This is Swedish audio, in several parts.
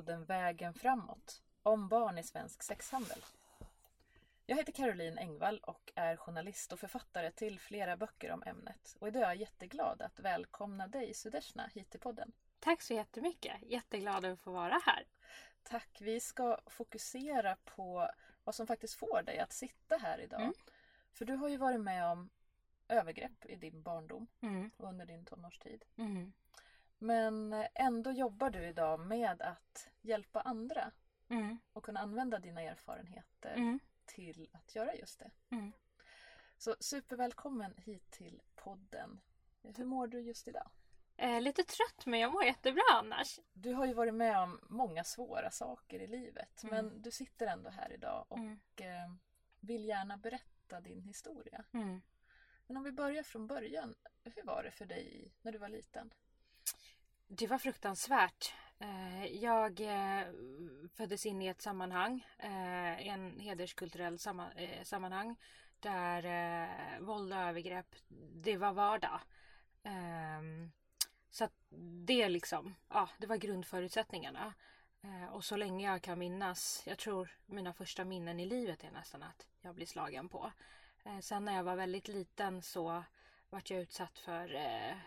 podden Vägen framåt om barn i svensk sexhandel. Jag heter Caroline Engvall och är journalist och författare till flera böcker om ämnet. Och idag är jag jätteglad att välkomna dig Sudeshna hit till podden. Tack så jättemycket! Jätteglad att få vara här. Tack! Vi ska fokusera på vad som faktiskt får dig att sitta här idag. Mm. För du har ju varit med om övergrepp i din barndom Mm. och under din tonårstid. Mm. Men ändå jobbar du idag med att hjälpa andra Mm. och kunna använda dina erfarenheter Mm. till att göra just det. Mm. Så supervälkommen hit till podden. Hur mår du just idag? Eh, lite trött men jag mår jättebra annars. Du har ju varit med om många svåra saker i livet Mm. men du sitter ändå här idag och Mm. eh, vill gärna berätta din historia. Mm. Men om vi börjar från början. Hur var det för dig när du var liten? Det var fruktansvärt. Eh, jag eh, föddes in i ett sammanhang, eh, en hederskulturell sammanhang där våld och övergrepp, det var vardag. Ehm, så att det liksom, ja, det var grundförutsättningarna. Och så länge jag kan minnas, jag tror mina första minnen i livet är nästan att jag blir slagen på. Sen när jag var väldigt liten så vart jag utsatt för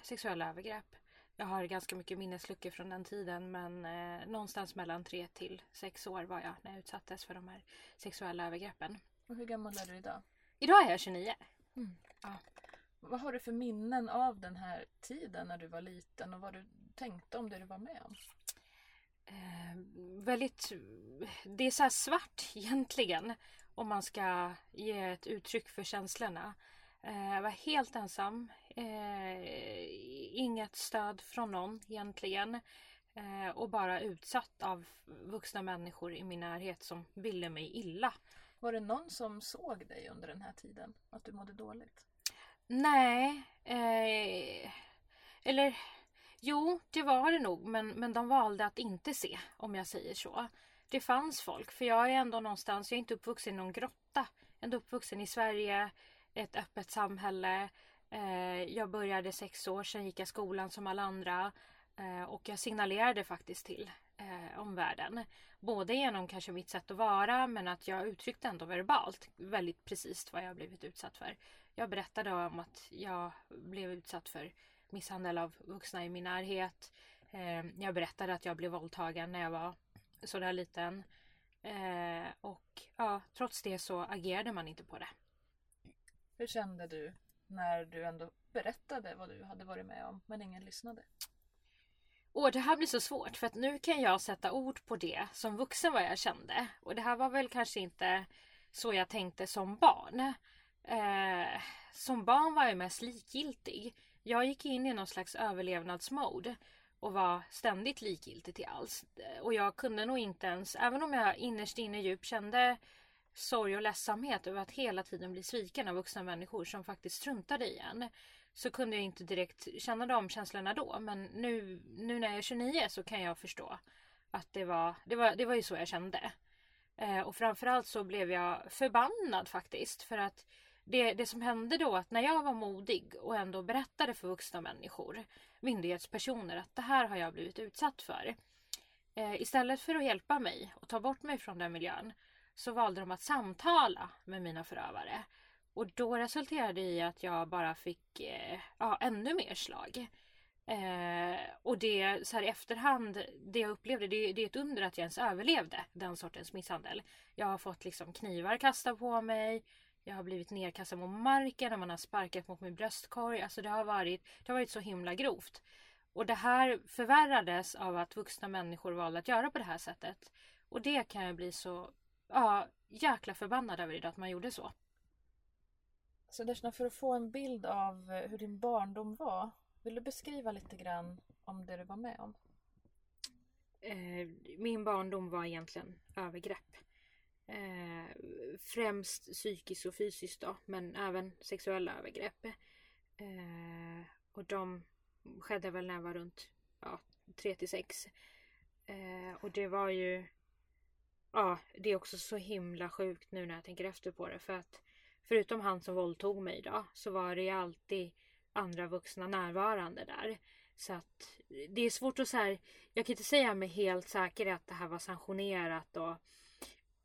sexuella övergrepp. Jag har ganska mycket minnesluckor från den tiden men eh, någonstans mellan tre till sex år var jag när jag utsattes för de här sexuella övergreppen. Och hur gammal är du idag? Idag är jag 29. Vad har du för minnen av den här tiden när du var liten och vad du tänkte om det du var med om? Eh, väldigt, det är så svart egentligen om man ska ge ett uttryck för känslorna. Eh, jag var helt ensam. Eh, inget stöd från någon egentligen. Eh, och bara utsatt av vuxna människor i min närhet som ville mig illa. Var det någon som såg dig under den här tiden? Att du mådde dåligt? Nej, eh, eller jo, det var det nog, men, men de valde att inte se, om jag säger så. Det fanns folk, för jag är ändå någonstans, jag är inte uppvuxen i någon grotta. Jag är ändå uppvuxen i Sverige, ett öppet samhälle. Eh, jag började sex år, sen gick jag skolan som alla andra. Eh, och jag signalerade faktiskt till eh, omvärlden. Både genom kanske mitt sätt att vara men att jag uttryckte ändå verbalt väldigt precis vad jag blivit utsatt för. Jag berättade om att jag blev utsatt för misshandel av vuxna i min närhet. Eh, jag berättade att jag blev våldtagen när jag var sådär liten. Eh, och ja, trots det så agerade man inte på det. Hur kände du när du ändå berättade vad du hade varit med om men ingen lyssnade? Åh, det här blir så svårt för att nu kan jag sätta ord på det som vuxen vad jag kände. Och det här var väl kanske inte så jag tänkte som barn. Eh, som barn var jag mest likgiltig. Jag gick in i någon slags överlevnadsmode och var ständigt likgiltig till allt. Och jag kunde nog inte ens, även om jag innerst inne djupt kände sorg och ledsamhet över att hela tiden bli sviken av vuxna människor som faktiskt struntade i en. Så kunde jag inte direkt känna de känslorna då. Men nu, nu när jag är 29 så kan jag förstå att det var, det var, det var ju så jag kände. Eh, och framförallt så blev jag förbannad faktiskt. För att det, det som hände då att när jag var modig och ändå berättade för vuxna människor, myndighetspersoner, att det här har jag blivit utsatt för. Eh, istället för att hjälpa mig och ta bort mig från den miljön så valde de att samtala med mina förövare. Och då resulterade det i att jag bara fick eh, ja, ännu mer slag. Eh, och det så här i efterhand, det jag upplevde, det, det är ett under att jag ens överlevde den sortens misshandel. Jag har fått liksom knivar kastade på mig. Jag har blivit nedkastad mot marken och man har sparkat mot min bröstkorg. Alltså det har varit, det har varit så himla grovt. Och det här förvärrades av att vuxna människor valde att göra på det här sättet. Och det kan jag bli så ja, jäkla förbannad över idag att man gjorde så. Så Deshna, för att få en bild av eh, hur din barndom var, vill du beskriva lite grann om det du var med om? Eh, min barndom var egentligen övergrepp. Eh, främst psykiskt och fysiskt då, men även sexuella övergrepp. Eh, och de skedde väl när jag var runt ja, 3 till 6. Eh, och det var ju Ja, det är också så himla sjukt nu när jag tänker efter på det. För att förutom han som våldtog mig då, så var det ju alltid andra vuxna närvarande där. Så att det är svårt att så här, jag kan inte säga med helt säkerhet att det här var sanktionerat och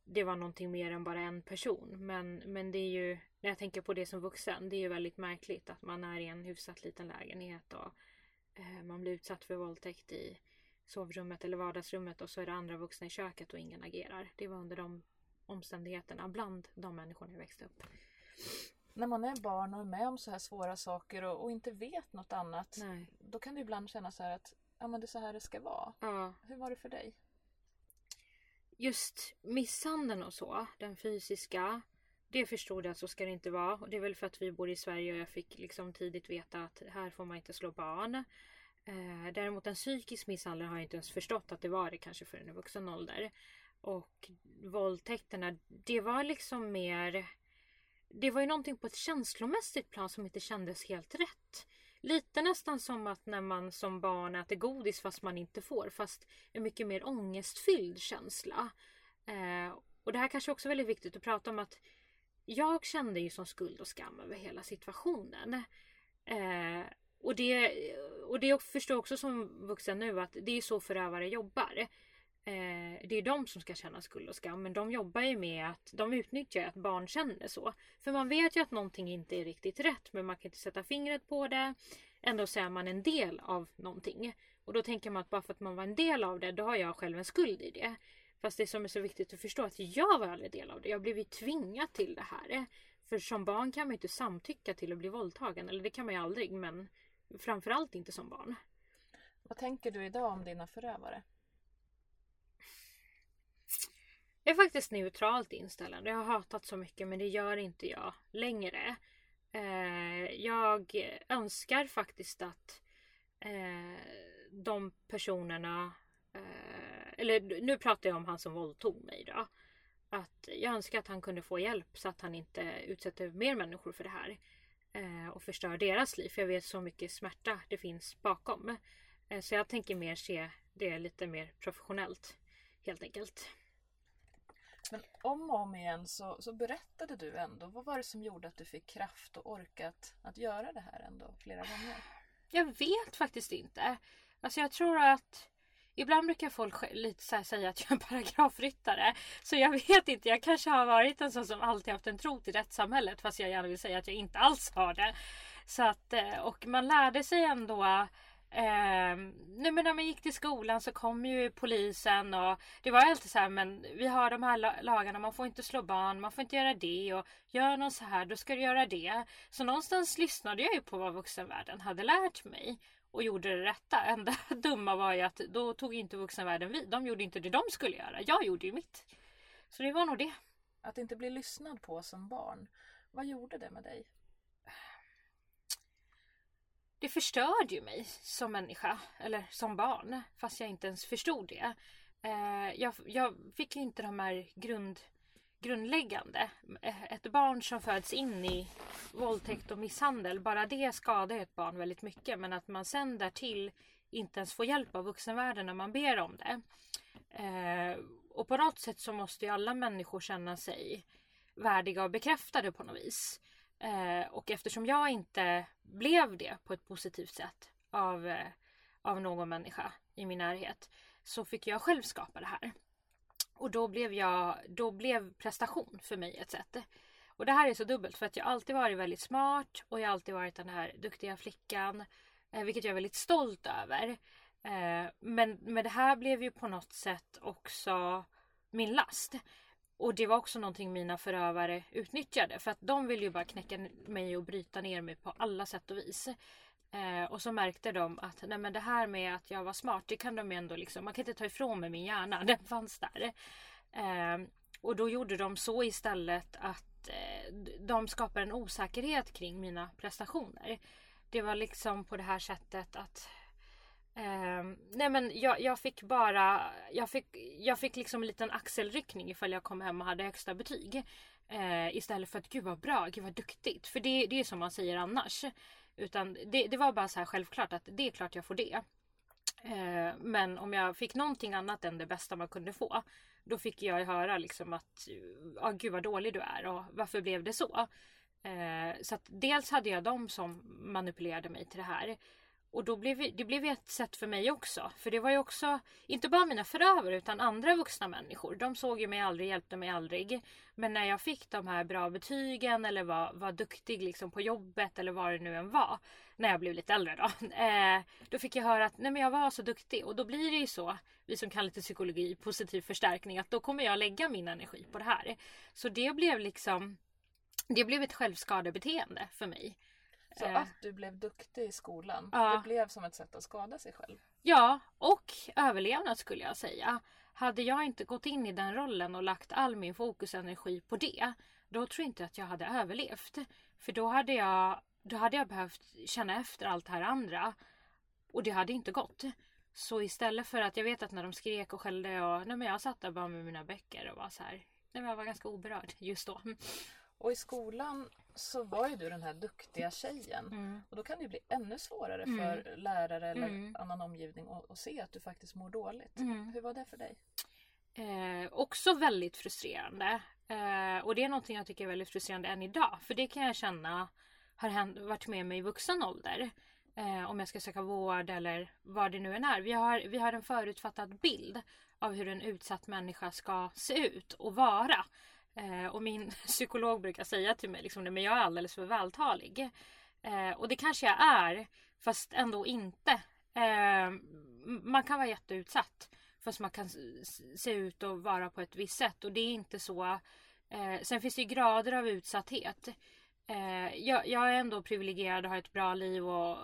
det var någonting mer än bara en person. Men, men det är ju, när jag tänker på det som vuxen, det är ju väldigt märkligt att man är i en hyfsat liten lägenhet och eh, man blir utsatt för våldtäkt i sovrummet eller vardagsrummet och så är det andra vuxna i köket och ingen agerar. Det var under de omständigheterna bland de människorna jag växte upp. När man är barn och är med om så här svåra saker och, och inte vet något annat. Nej. Då kan det ibland kännas så här att ja, men det är så här det ska vara. Ja. Hur var det för dig? Just misshandeln och så, den fysiska. Det förstod jag att så ska det inte vara. Och det är väl för att vi bor i Sverige och jag fick liksom tidigt veta att här får man inte slå barn. Eh, däremot en psykisk misshandel har jag inte ens förstått att det var det kanske förrän i vuxen ålder. Och våldtäkterna, det var liksom mer... Det var ju någonting på ett känslomässigt plan som inte kändes helt rätt. Lite nästan som att när man som barn äter godis fast man inte får. Fast en mycket mer ångestfylld känsla. Eh, och det här kanske också är väldigt viktigt att prata om att jag kände ju som skuld och skam över hela situationen. Eh, och det, och det förstår jag också som vuxen nu att det är så förövare jobbar. Eh, det är de som ska känna skuld och skam men de jobbar ju med att de utnyttjar att barn känner så. För man vet ju att någonting inte är riktigt rätt men man kan inte sätta fingret på det. Ändå så är man en del av någonting. Och då tänker man att bara för att man var en del av det då har jag själv en skuld i det. Fast det som är så viktigt att förstå är att jag var aldrig del av det. Jag blev ju tvingad till det här. För som barn kan man ju inte samtycka till att bli våldtagen. Eller det kan man ju aldrig men framförallt inte som barn. Vad tänker du idag om dina förövare? Jag är faktiskt neutralt inställd. Jag har hatat så mycket men det gör inte jag längre. Eh, jag önskar faktiskt att eh, de personerna eh, eller nu pratar jag om han som våldtog mig då. Att jag önskar att han kunde få hjälp så att han inte utsätter mer människor för det här. Eh, och förstör deras liv. För jag vet så mycket smärta det finns bakom. Eh, så jag tänker mer se det lite mer professionellt. Helt enkelt. Men om och om igen så, så berättade du ändå. Vad var det som gjorde att du fick kraft och orkat att göra det här ändå flera gånger? Jag vet faktiskt inte. Alltså jag tror att Ibland brukar folk lite så säga att jag är en paragrafryttare. Så jag vet inte, jag kanske har varit en sån som alltid haft en tro till rättssamhället fast jag gärna vill säga att jag inte alls har det. Så att, eh, och man lärde sig ändå Eh, nej men när man gick till skolan så kom ju polisen och det var alltid så här men vi har de här lagarna, man får inte slå barn, man får inte göra det och gör någon så här då ska du göra det. Så någonstans lyssnade jag ju på vad vuxenvärlden hade lärt mig och gjorde det rätta. Enda dumma var ju att då tog inte vuxenvärlden vid. De gjorde inte det de skulle göra. Jag gjorde ju mitt. Så det var nog det. Att inte bli lyssnad på som barn. Vad gjorde det med dig? Det förstörde ju mig som människa. Eller som barn. Fast jag inte ens förstod det. Eh, jag, jag fick inte de här grund grundläggande. Ett barn som föds in i våldtäkt och misshandel, bara det skadar ett barn väldigt mycket. Men att man sen därtill inte ens får hjälp av vuxenvärlden när man ber om det. Eh, och på något sätt så måste ju alla människor känna sig värdiga och bekräftade på något vis. Eh, och eftersom jag inte blev det på ett positivt sätt av, eh, av någon människa i min närhet så fick jag själv skapa det här. Och då blev, jag, då blev prestation för mig ett sätt. Och det här är så dubbelt för att jag alltid varit väldigt smart och jag har alltid varit den här duktiga flickan. Eh, vilket jag är väldigt stolt över. Eh, men, men det här blev ju på något sätt också min last. Och det var också någonting mina förövare utnyttjade. För att de ville ju bara knäcka mig och bryta ner mig på alla sätt och vis. Eh, och så märkte de att nej men det här med att jag var smart, det kan de ändå liksom, man kan inte ta ifrån mig min hjärna, den fanns där. Eh, och då gjorde de så istället att eh, de skapade en osäkerhet kring mina prestationer. Det var liksom på det här sättet att eh, nej men jag, jag, fick bara, jag fick, jag fick liksom en liten axelryckning ifall jag kom hem och hade högsta betyg. Eh, istället för att gud vad bra, gud vad duktigt. För det, det är som man säger annars. Utan det, det var bara så här självklart att det är klart jag får det. Eh, men om jag fick någonting annat än det bästa man kunde få. Då fick jag höra liksom att ah, gud vad dålig du är och varför blev det så? Eh, så att dels hade jag dem som manipulerade mig till det här. Och då blev det blev ett sätt för mig också. För det var ju också, inte bara mina förövare utan andra vuxna människor. De såg ju mig aldrig, hjälpte mig aldrig. Men när jag fick de här bra betygen eller var, var duktig liksom på jobbet eller vad det nu än var. När jag blev lite äldre då. Eh, då fick jag höra att nej men jag var så duktig. Och då blir det ju så, vi som kan lite psykologi, positiv förstärkning. Att då kommer jag lägga min energi på det här. Så det blev liksom, det blev ett självskadebeteende för mig. Så Eh. att du blev duktig i skolan, Ja. det blev som ett sätt att skada sig själv. Ja, och överlevnad skulle jag säga. Hade jag inte gått in i den rollen och lagt all min fokusenergi på det, då tror jag inte att jag hade överlevt. För då hade jag, då hade jag behövt känna efter allt det här andra. Och det hade inte gått. Så istället för att jag vet att när de skrek och skällde och nej men jag satt där bara med mina böcker och var så här. Nej men jag var ganska oberörd just då. Och i skolan så var ju du den här duktiga tjejen. Mm. Och då kan det ju bli ännu svårare Mm. för lärare eller Mm. annan omgivning att, att se att du faktiskt mår dåligt. Mm. Hur var det för dig? Eh, också väldigt frustrerande. Eh, och det är någonting jag tycker är väldigt frustrerande än idag. För det kan jag känna har hänt, varit med mig i vuxen ålder. Eh, om jag ska söka vård eller vad det nu än är. Vi har, vi har en förutfattad bild av hur en utsatt människa ska se ut och vara. Eh, och min psykolog brukar säga till mig liksom, men jag är alldeles för vältalig. Eh, och det kanske jag är, fast ändå inte. Eh, man kan vara jätteutsatt. Fast man kan se ut och vara på ett visst sätt och det är inte så. Eh, sen finns det ju grader av utsatthet. Eh, jag, jag är ändå privilegierad och har ett bra liv och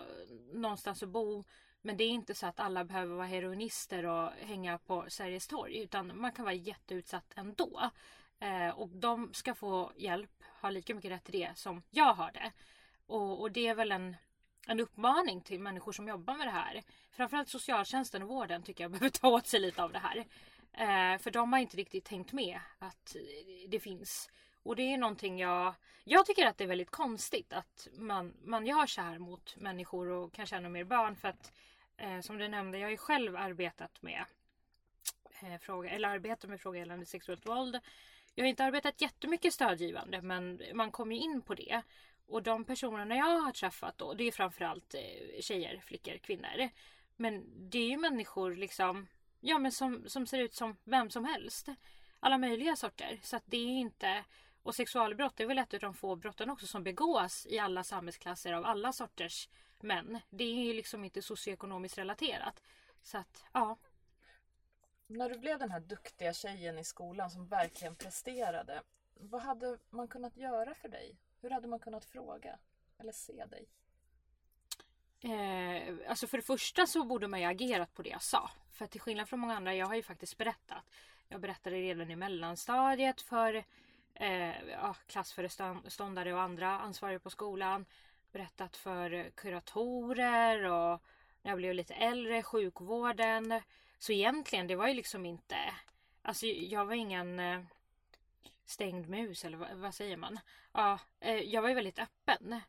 någonstans att bo. Men det är inte så att alla behöver vara heroinister och hänga på Sergels torg. Utan man kan vara jätteutsatt ändå. Eh, och de ska få hjälp, ha lika mycket rätt till det som jag har det. Och, och det är väl en, en uppmaning till människor som jobbar med det här. Framförallt socialtjänsten och vården tycker jag behöver ta åt sig lite av det här. Eh, för de har inte riktigt tänkt med att det finns. Och det är någonting jag... Jag tycker att det är väldigt konstigt att man, man gör så här mot människor och kanske ännu mer barn. För att eh, som du nämnde, jag har ju själv arbetat med eh, fråga, eller arbetar med frågor gällande sexuellt våld. Jag har inte arbetat jättemycket stödgivande men man kommer ju in på det. Och de personerna jag har träffat då, det är framförallt eh, tjejer, flickor, kvinnor. Men det är ju människor liksom, ja men som, som ser ut som vem som helst. Alla möjliga sorter. Så att det är inte, och sexualbrott är väl ett av de få brotten också som begås i alla samhällsklasser av alla sorters män. Det är ju liksom inte socioekonomiskt relaterat. Så att, ja. När du blev den här duktiga tjejen i skolan som verkligen presterade. Vad hade man kunnat göra för dig? Hur hade man kunnat fråga? Eller se dig? Eh, alltså för det första så borde man ju agerat på det jag sa. För till skillnad från många andra, jag har ju faktiskt berättat. Jag berättade redan i mellanstadiet för eh, ja, klassföreståndare och andra ansvariga på skolan. Berättat för kuratorer och när jag blev lite äldre, sjukvården. Så egentligen, det var ju liksom inte... Alltså jag var ingen eh, stängd mus eller vad, vad säger man? Ja, eh, jag var ju väldigt öppen.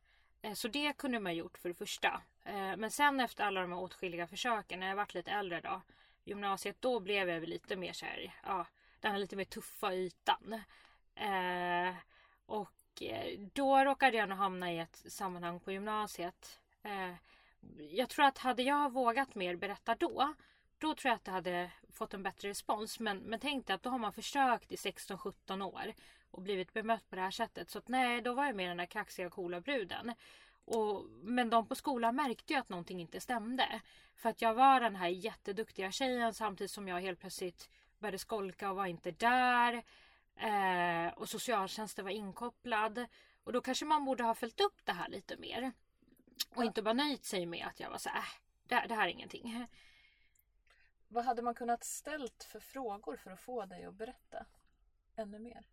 Eh, Så det kunde man gjort för det första. Eh, Men sen efter alla de här åtskilliga försöken, när jag varit lite äldre då, gymnasiet, då blev jag väl lite mer såhär, ja, den här lite mer tuffa ytan. Eh, och eh, då råkade jag nog hamna i ett sammanhang på gymnasiet. Eh, jag tror att hade jag vågat mer berätta då, då tror jag att det hade fått en bättre respons. Men, men tänk dig att då har man försökt i 16-17 år och blivit bemött på det här sättet. Så att nej, då var jag mer den där kaxiga coola bruden. Och, men de på skolan märkte ju att någonting inte stämde. För att jag var den här jätteduktiga tjejen samtidigt som jag helt plötsligt började skolka och var inte där. Eh, och socialtjänsten var inkopplad. Och då kanske man borde ha följt upp det här lite mer. Och inte bara nöjt sig med att jag var så här, äh, det, det här är ingenting. Vad hade man kunnat ställt för frågor för att få dig att berätta ännu mer?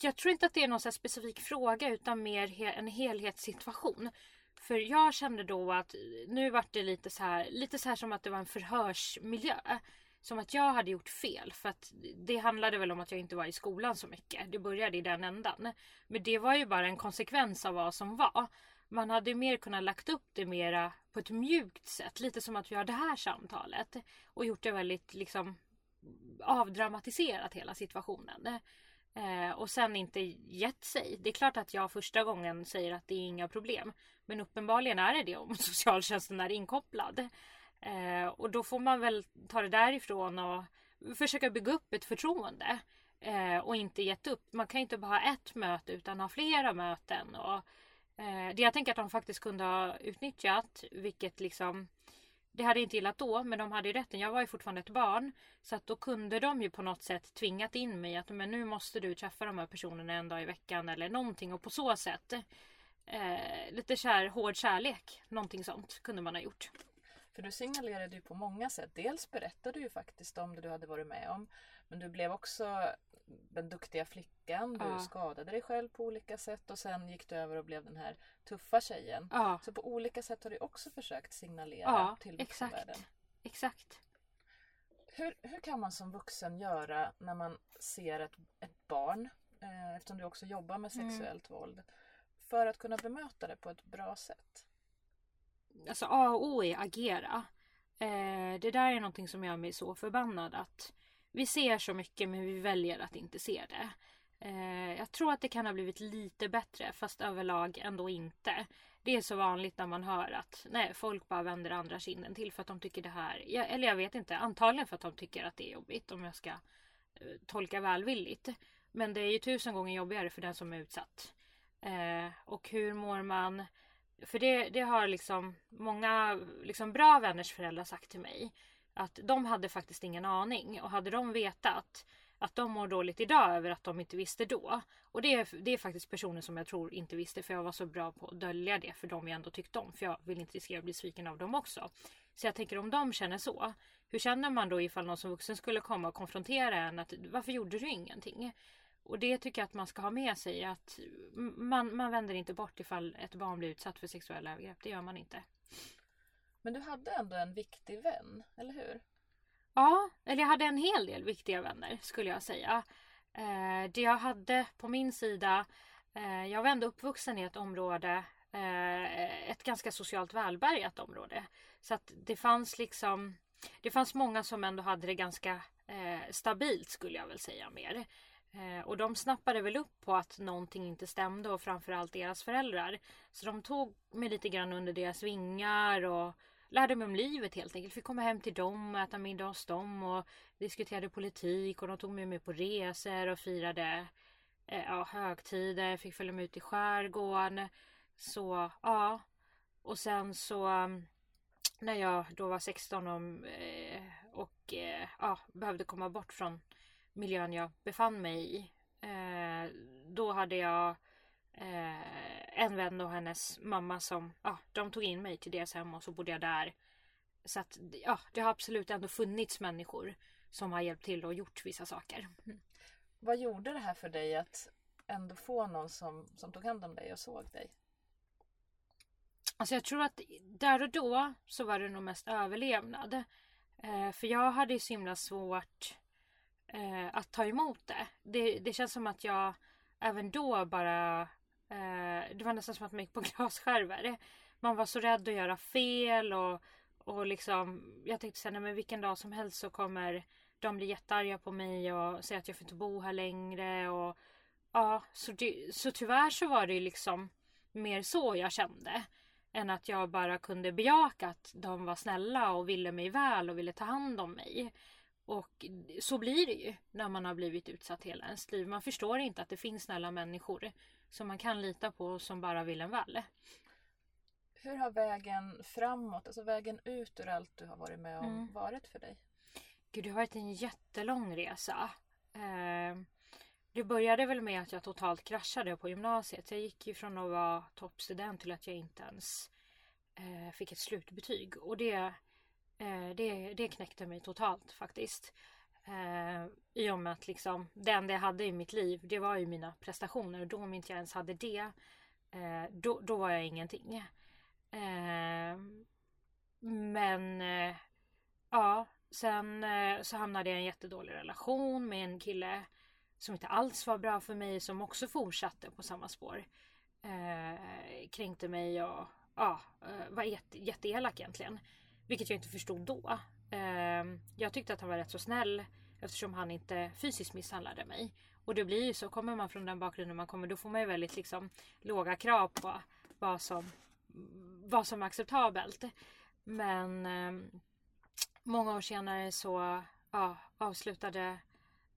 Jag tror inte att det är någon så här specifik fråga utan mer en helhetssituation. För jag kände då att nu var det lite så här, lite så här som att det var en förhörsmiljö. Som att jag hade gjort fel för att det handlade väl om att jag inte var i skolan så mycket. Det började i den ändan. Men det var ju bara en konsekvens av vad som var. Man hade mer kunnat lagt upp det mera på ett mjukt sätt. Lite som att vi har det här samtalet. Och gjort det väldigt liksom avdramatiserat hela situationen. Eh, och sen inte gett sig. Det är klart att jag första gången säger att det är inga problem. Men uppenbarligen är det det om socialtjänsten är inkopplad. Eh, och då får man väl ta det därifrån och försöka bygga upp ett förtroende. Eh, och inte gett upp. Man kan inte bara ha ett möte utan ha flera möten. Och, eh, det jag tänker att de faktiskt kunde ha utnyttjat, vilket liksom det hade jag inte gillat då, men de hade ju rätten. Jag var ju fortfarande ett barn. Så att då kunde de ju på något sätt tvingat in mig att men nu måste du träffa de här personerna en dag i veckan eller någonting. Och på så sätt eh, lite kär, hård kärlek. Någonting sånt kunde man ha gjort. För du signalerade ju på många sätt. Dels berättade du ju faktiskt om det du hade varit med om. Men du blev också den duktiga flickan. Du ja. skadade dig själv på olika sätt och sen gick du över och blev den här tuffa tjejen. Ja. Så på olika sätt har du också försökt signalera ja, till vuxenvärlden. Exakt. exakt. Hur, hur kan man som vuxen göra när man ser ett, ett barn, eh, eftersom du också jobbar med mm. sexuellt mm. våld, för att kunna bemöta det på ett bra sätt? Alltså A och O är agera. Eh, det där är någonting som gör mig så förbannad att vi ser så mycket men vi väljer att inte se det. Eh, jag tror att det kan ha blivit lite bättre fast överlag ändå inte. Det är så vanligt när man hör att nej, folk bara vänder andra kinden till för att de tycker det här, Jag, eller jag vet inte, antagligen för att de tycker att det är jobbigt om jag ska eh, tolka välvilligt. Men det är ju tusen gånger jobbigare för den som är utsatt. Eh, och hur mår man? För det, det har liksom många liksom bra vänners föräldrar sagt till mig. Att de hade faktiskt ingen aning och hade de vetat att de mår dåligt idag över att de inte visste då. Och det är, det är faktiskt personer som jag tror inte visste för jag var så bra på att dölja det för de jag ändå tyckte om. För jag vill inte riskera att bli sviken av dem också. Så jag tänker om de känner så. Hur känner man då ifall någon som vuxen skulle komma och konfrontera en att varför gjorde du ingenting? Och det tycker jag att man ska ha med sig att man, man vänder inte bort ifall ett barn blir utsatt för sexuella övergrepp. Det gör man inte. Men du hade ändå en viktig vän, eller hur? Ja, eller jag hade en hel del viktiga vänner skulle jag säga. Eh, det jag hade på min sida, eh, jag var ändå uppvuxen i ett område, eh, ett ganska socialt välbärgat område. Så att det fanns liksom, det fanns många som ändå hade det ganska eh, stabilt skulle jag väl säga mer. Eh, och de snappade väl upp på att någonting inte stämde och framförallt deras föräldrar. Så de tog mig lite grann under deras vingar och lärde mig om livet helt enkelt. Fick komma hem till dem och äta middag hos dem och diskuterade politik och de tog mig med på resor och firade eh, ja, högtider. Fick följa med ut i skärgården. Så ja. Och sen så mm, när jag då var 16 och, eh, och eh, ja, behövde komma bort från miljön jag befann mig i. Eh, då hade jag eh, en vän och hennes mamma som, ja, de tog in mig till deras hem och så bodde jag där. Så att, ja, det har absolut ändå funnits människor som har hjälpt till och gjort vissa saker. Vad gjorde det här för dig att ändå få någon som, som tog hand om dig och såg dig? Alltså jag tror att där och då så var det nog mest överlevnad. Eh, för jag hade ju så himla svårt eh, att ta emot det. det. Det känns som att jag även då bara Eh, det var nästan som att man gick på glasskärvor. Man var så rädd att göra fel och, och liksom, jag tänkte såhär, men vilken dag som helst så kommer de bli jättearga på mig och säga att jag får inte bo här längre. Och, ja, så, det, så tyvärr så var det liksom mer så jag kände. Än att jag bara kunde bejaka att de var snälla och ville mig väl och ville ta hand om mig. Och så blir det ju när man har blivit utsatt hela ens liv. Man förstår inte att det finns snälla människor som man kan lita på och som bara vill en väl. Hur har vägen framåt, alltså vägen ut ur allt du har varit med om mm. varit för dig? Gud, det har varit en jättelång resa. Eh, det började väl med att jag totalt kraschade på gymnasiet. Jag gick ju från att vara toppstudent till att jag inte ens eh, fick ett slutbetyg. Och det, eh, det, det knäckte mig totalt faktiskt. Eh, I och med att liksom, det enda jag hade i mitt liv det var ju mina prestationer. Och då om inte jag ens hade det eh, då, då var jag ingenting. Eh, men eh, ja, sen eh, så hamnade jag i en jättedålig relation med en kille som inte alls var bra för mig som också fortsatte på samma spår. Eh, kränkte mig och ja, eh, var jätte, jätteelak egentligen. Vilket jag inte förstod då. Ehm, jag tyckte att han var rätt så snäll eftersom han inte fysiskt misshandlade mig. Och det blir ju så, kommer man från den bakgrunden man kommer då får man ju väldigt liksom låga krav på vad som, vad som är acceptabelt. Men eh, många år senare så ja, avslutade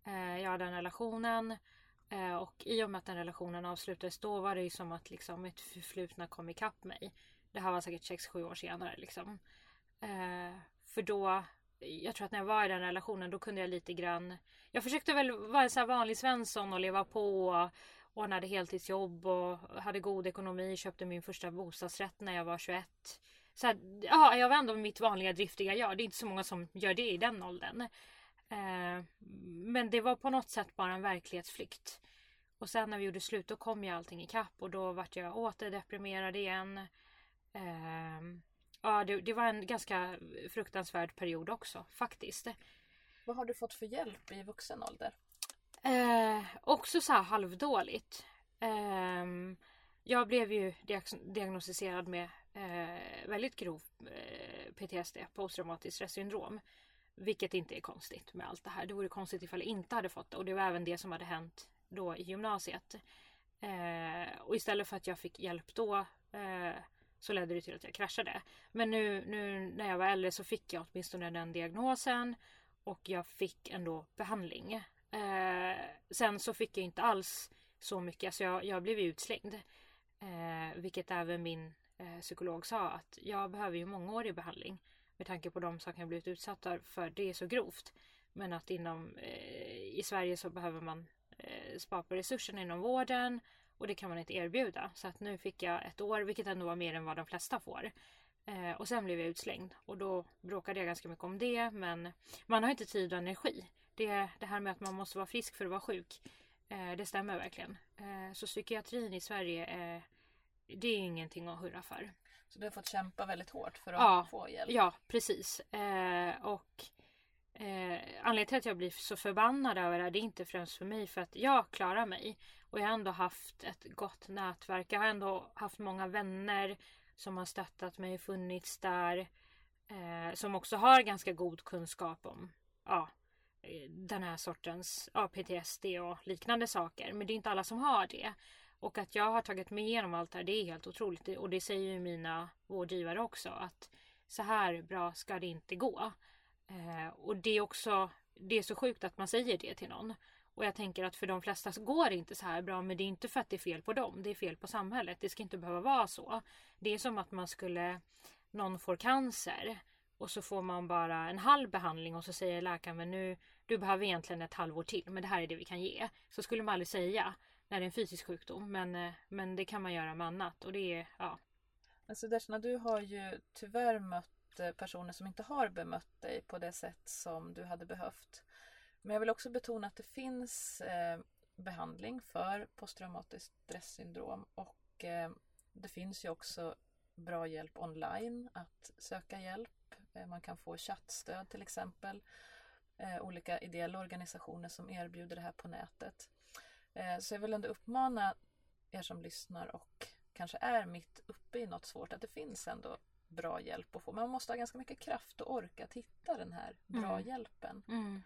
eh, jag den relationen. Eh, och i och med att den relationen avslutades då var det ju som att liksom mitt förflutna kom ikapp mig. Det här var säkert 6-7 år senare liksom. Eh, för då, jag tror att när jag var i den relationen då kunde jag lite grann Jag försökte väl vara en sån här vanlig svensson och leva på och ordnade heltidsjobb och hade god ekonomi, köpte min första bostadsrätt när jag var 21. Så här, ja, jag var ändå mitt vanliga driftiga jag. Det är inte så många som gör det i den åldern. Eh, men det var på något sätt bara en verklighetsflykt. Och sen när vi gjorde slut då kom ju allting ikapp och då vart jag åter deprimerad igen. Eh, ja, det, det, var en ganska fruktansvärd period också faktiskt. Vad har du fått för hjälp i vuxen ålder? Eh, också så här halvdåligt. Eh, jag blev ju diagnostiserad med eh, väldigt grov eh, PTSD, posttraumatiskt stressyndrom. Vilket inte är konstigt med allt det här. Det vore konstigt ifall jag inte hade fått det och det var även det som hade hänt då i gymnasiet. Eh, och istället för att jag fick hjälp då eh, så ledde det till att jag kraschade. Men nu, nu när jag var äldre så fick jag åtminstone den diagnosen och jag fick ändå behandling. Eh, sen så fick jag inte alls så mycket, alltså jag, jag blev utslängd. Eh, vilket även min eh, psykolog sa att jag behöver ju mångårig behandling med tanke på de saker jag blivit utsatta för. Det är så grovt. Men att inom, eh, i Sverige så behöver man eh, spara på resurserna inom vården och det kan man inte erbjuda. Så att nu fick jag ett år, vilket ändå var mer än vad de flesta får. Eh, och sen blev jag utslängd och då bråkade jag ganska mycket om det. Men man har inte tid och energi. Det, det här med att man måste vara frisk för att vara sjuk. Eh, det stämmer verkligen. Eh, så psykiatrin i Sverige är det är ingenting att hurra för. Så du har fått kämpa väldigt hårt för att ja, få hjälp? Ja, precis. Eh, och eh, anledningen till att jag blir så förbannad över det här, det är inte främst för mig för att jag klarar mig. Och jag har ändå haft ett gott nätverk. Jag har ändå haft många vänner som har stöttat mig, funnits där. Eh, som också har ganska god kunskap om ja, den här sortens ja, PTSD och liknande saker. Men det är inte alla som har det. Och att jag har tagit mig igenom allt det här, det är helt otroligt. Och det säger ju mina vårdgivare också. Att så här bra ska det inte gå. Eh, och det är också det är så sjukt att man säger det till någon. Och jag tänker att för de flesta går det inte så här bra. Men det är inte för att det är fel på dem. Det är fel på samhället. Det ska inte behöva vara så. Det är som att man skulle... Någon får cancer. Och så får man bara en halv behandling och så säger läkaren men nu du behöver egentligen ett halvår till men det här är det vi kan ge. Så skulle man aldrig säga när det är en fysisk sjukdom. Men, eh, men det kan man göra med annat. Och det är, ja. Alltså Deshna, du har ju tyvärr mött Eh, personer som inte har bemött dig på det sätt som du hade behövt. Men jag vill också betona att det finns eh, behandling för posttraumatiskt stresssyndrom och eh, det finns ju också bra hjälp online att söka hjälp. Eh, man kan få chattstöd till exempel. Eh, olika ideella organisationer som erbjuder det här på nätet. Eh, så jag vill ändå uppmana er som lyssnar och kanske är mitt uppe i något svårt att det finns ändå bra hjälp att få. Men man måste ha ganska mycket kraft och orka att hitta den här bra mm. hjälpen. Mm.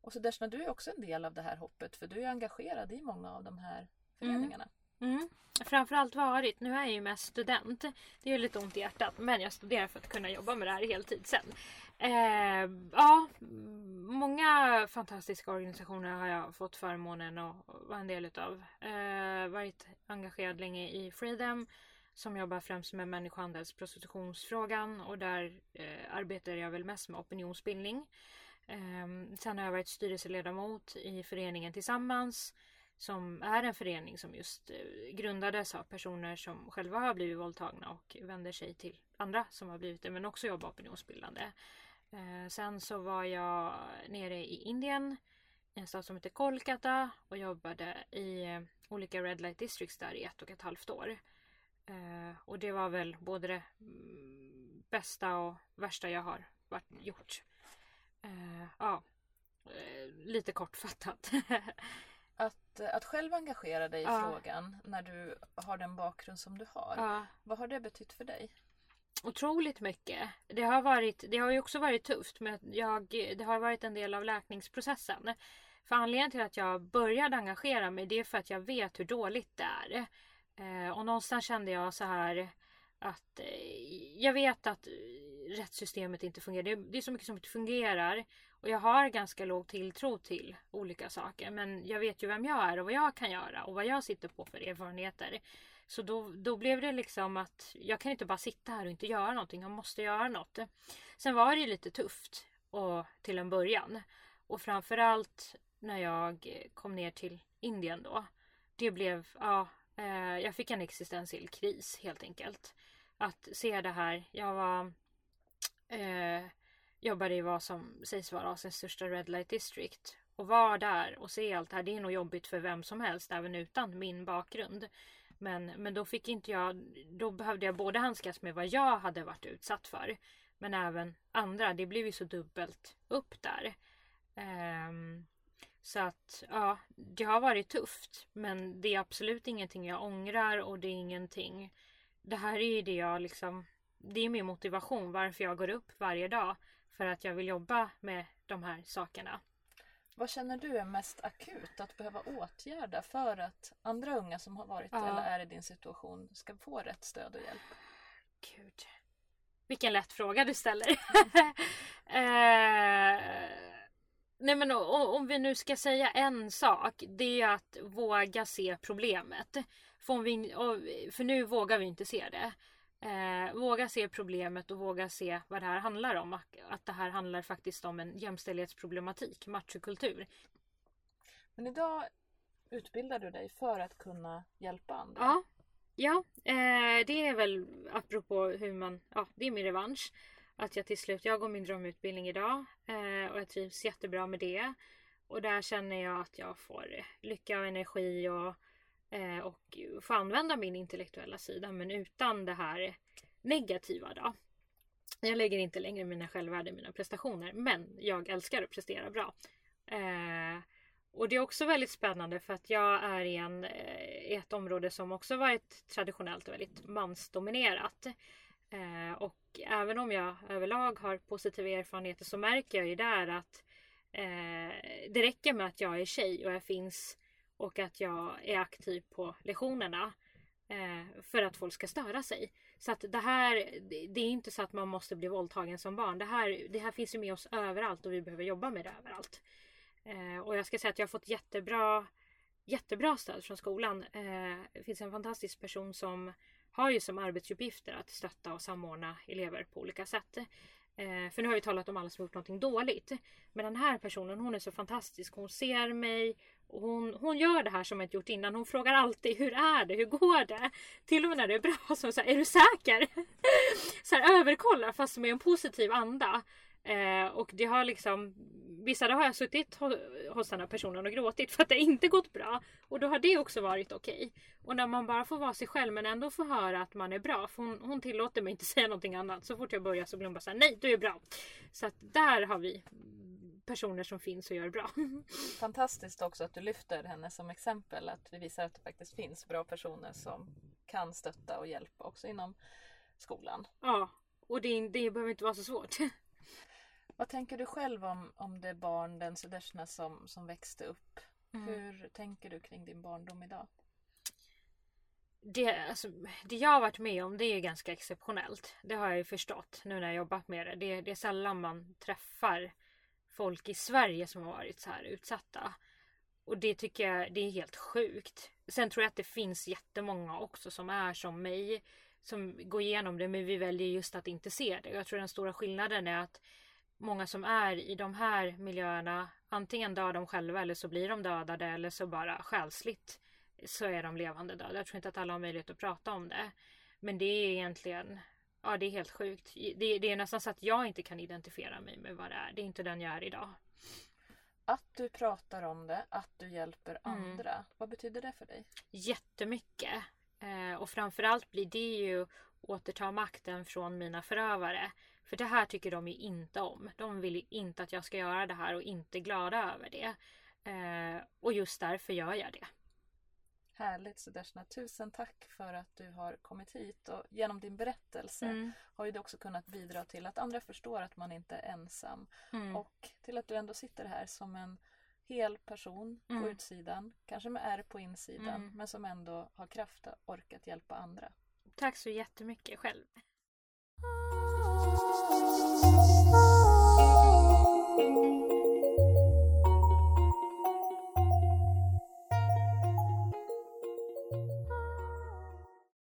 Och så Deshna, du är också en del av det här hoppet för du är engagerad i många av de här föreningarna. Mm. Mm. Framförallt varit. Nu är jag ju mest student. Det är ju lite ont i hjärtat men jag studerar för att kunna jobba med det här heltid sen. Eh, ja, många fantastiska organisationer har jag fått förmånen att vara en del utav. Eh, varit engagerad länge i Freedom som jobbar främst med människohandels prostitutionsfrågan och där eh, arbetar jag väl mest med opinionsbildning. Eh, sen har jag varit styrelseledamot i föreningen Tillsammans som är en förening som just eh, grundades av personer som själva har blivit våldtagna och vänder sig till andra som har blivit det men också jobbar opinionsbildande. Eh, sen så var jag nere i Indien, i en stad som heter Kolkata och jobbade i eh, olika Red Light Districts där i ett och ett halvt år. Eh, och det var väl både det mm, bästa och värsta jag har varit, gjort. Eh, ja, eh, lite kortfattat. att, att själv engagera dig i ja. frågan när du har den bakgrund som du har. Ja. Vad har det betytt för dig? otroligt mycket. Det har, varit, det har ju också varit tufft men jag, det har varit en del av läkningsprocessen. För anledningen till att jag började engagera mig det är för att jag vet hur dåligt det är. Eh, och någonstans kände jag så här att eh, jag vet att rättssystemet inte fungerar. Det, det är så mycket som inte fungerar. Och jag har ganska låg tilltro till olika saker. Men jag vet ju vem jag är och vad jag kan göra och vad jag sitter på för erfarenheter. Så då, då blev det liksom att jag kan inte bara sitta här och inte göra någonting. Jag måste göra något. Sen var det lite tufft och, till en början. Och framförallt när jag kom ner till Indien då. Det blev, ja, eh, jag fick en existentiell kris helt enkelt. Att se det här. Jag var eh, jobbade i vad som sägs vara Asiens största Red Light District. Och vara där och se allt det här, det är nog jobbigt för vem som helst, även utan min bakgrund. Men, men då fick inte jag, då behövde jag både handskas med vad jag hade varit utsatt för. Men även andra, det blev ju så dubbelt upp där. Um, så att ja, det har varit tufft. Men det är absolut ingenting jag ångrar och det är ingenting. Det här är ju det jag liksom. Det är min motivation varför jag går upp varje dag. För att jag vill jobba med de här sakerna. Vad känner du är mest akut att behöva åtgärda för att andra unga som har varit ja. eller är i din situation ska få rätt stöd och hjälp? Gud. Vilken lätt fråga du ställer. eh, nej men om vi nu ska säga en sak. Det är att våga se problemet. För, vi, för nu vågar vi inte se det. Eh, våga se problemet och våga se vad det här handlar om. Att det här handlar faktiskt om en jämställdhetsproblematik, machokultur. Men idag utbildar du dig för att kunna hjälpa andra. Ja, ja eh, det är väl apropå hur man, ja det är min revansch. Att jag till slut, jag går min drömutbildning idag eh, och jag trivs jättebra med det. Och där känner jag att jag får lycka och energi och Eh, och får använda min intellektuella sida men utan det här negativa då. Jag lägger inte längre mina självvärde i mina prestationer men jag älskar att prestera bra. Eh, och det är också väldigt spännande för att jag är i, en, eh, i ett område som också varit traditionellt väldigt mansdominerat. Eh, och även om jag överlag har positiva erfarenheter så märker jag ju där att eh, det räcker med att jag är tjej och jag finns och att jag är aktiv på lektionerna eh, för att folk ska störa sig. Så att det här, det är inte så att man måste bli våldtagen som barn. Det här, det här finns ju med oss överallt och vi behöver jobba med det överallt. Eh, och jag ska säga att jag har fått jättebra, jättebra stöd från skolan. Eh, det finns en fantastisk person som har ju som arbetsuppgifter att stötta och samordna elever på olika sätt. Eh, för nu har vi talat om alla som gjort någonting dåligt. Men den här personen hon är så fantastisk. Hon ser mig, hon, hon gör det här som jag inte gjort innan. Hon frågar alltid hur är det? Hur går det? Till och med när det är bra så säger är du säker? så här, överkollar fast med en positiv anda. Eh, och det har liksom Vissa dagar har jag suttit hos den här personen och gråtit för att det inte gått bra. Och då har det också varit okej. Okay. Och när man bara får vara sig själv men ändå får höra att man är bra. För hon, hon tillåter mig inte säga någonting annat. Så fort jag börjar så glömmer jag säga nej du är bra. Så att där har vi personer som finns och gör bra. Fantastiskt också att du lyfter henne som exempel. Att vi visar att det faktiskt finns bra personer som kan stötta och hjälpa också inom skolan. Ja, och det, det behöver inte vara så svårt. Vad tänker du själv om, om det barn, den Sudersna som, som växte upp? Mm. Hur tänker du kring din barndom idag? Det, alltså, det jag har varit med om det är ganska exceptionellt. Det har jag ju förstått nu när jag jobbat med det. Det, det är sällan man träffar folk i Sverige som har varit så här utsatta. Och det tycker jag det är helt sjukt. Sen tror jag att det finns jättemånga också som är som mig. Som går igenom det men vi väljer just att inte se det. Jag tror den stora skillnaden är att många som är i de här miljöerna antingen dör de själva eller så blir de dödade eller så bara själsligt så är de levande döda. Jag tror inte att alla har möjlighet att prata om det. Men det är egentligen Ja det är helt sjukt. Det, det, är nästan så att jag inte kan identifiera mig med vad det är. Det är inte den jag är idag. Att du pratar om det, att du hjälper mm. andra. Vad betyder det för dig? Jättemycket. Eh, och framförallt blir det ju återta makten från mina förövare. För det här tycker de ju inte om. De vill inte att jag ska göra det här och inte glada över det. Eh, och just därför gör jag det. Härligt Sudersna. Tusen tack för att du har kommit hit och genom din berättelse mm. har ju du också kunnat bidra till att andra förstår att man inte är ensam. Mm. Och till att du ändå sitter här som en hel person på Mm. utsidan, kanske med ärr på insidan, Mm. men som ändå har kraft att orkat hjälpa andra. Tack så jättemycket själv. Oh.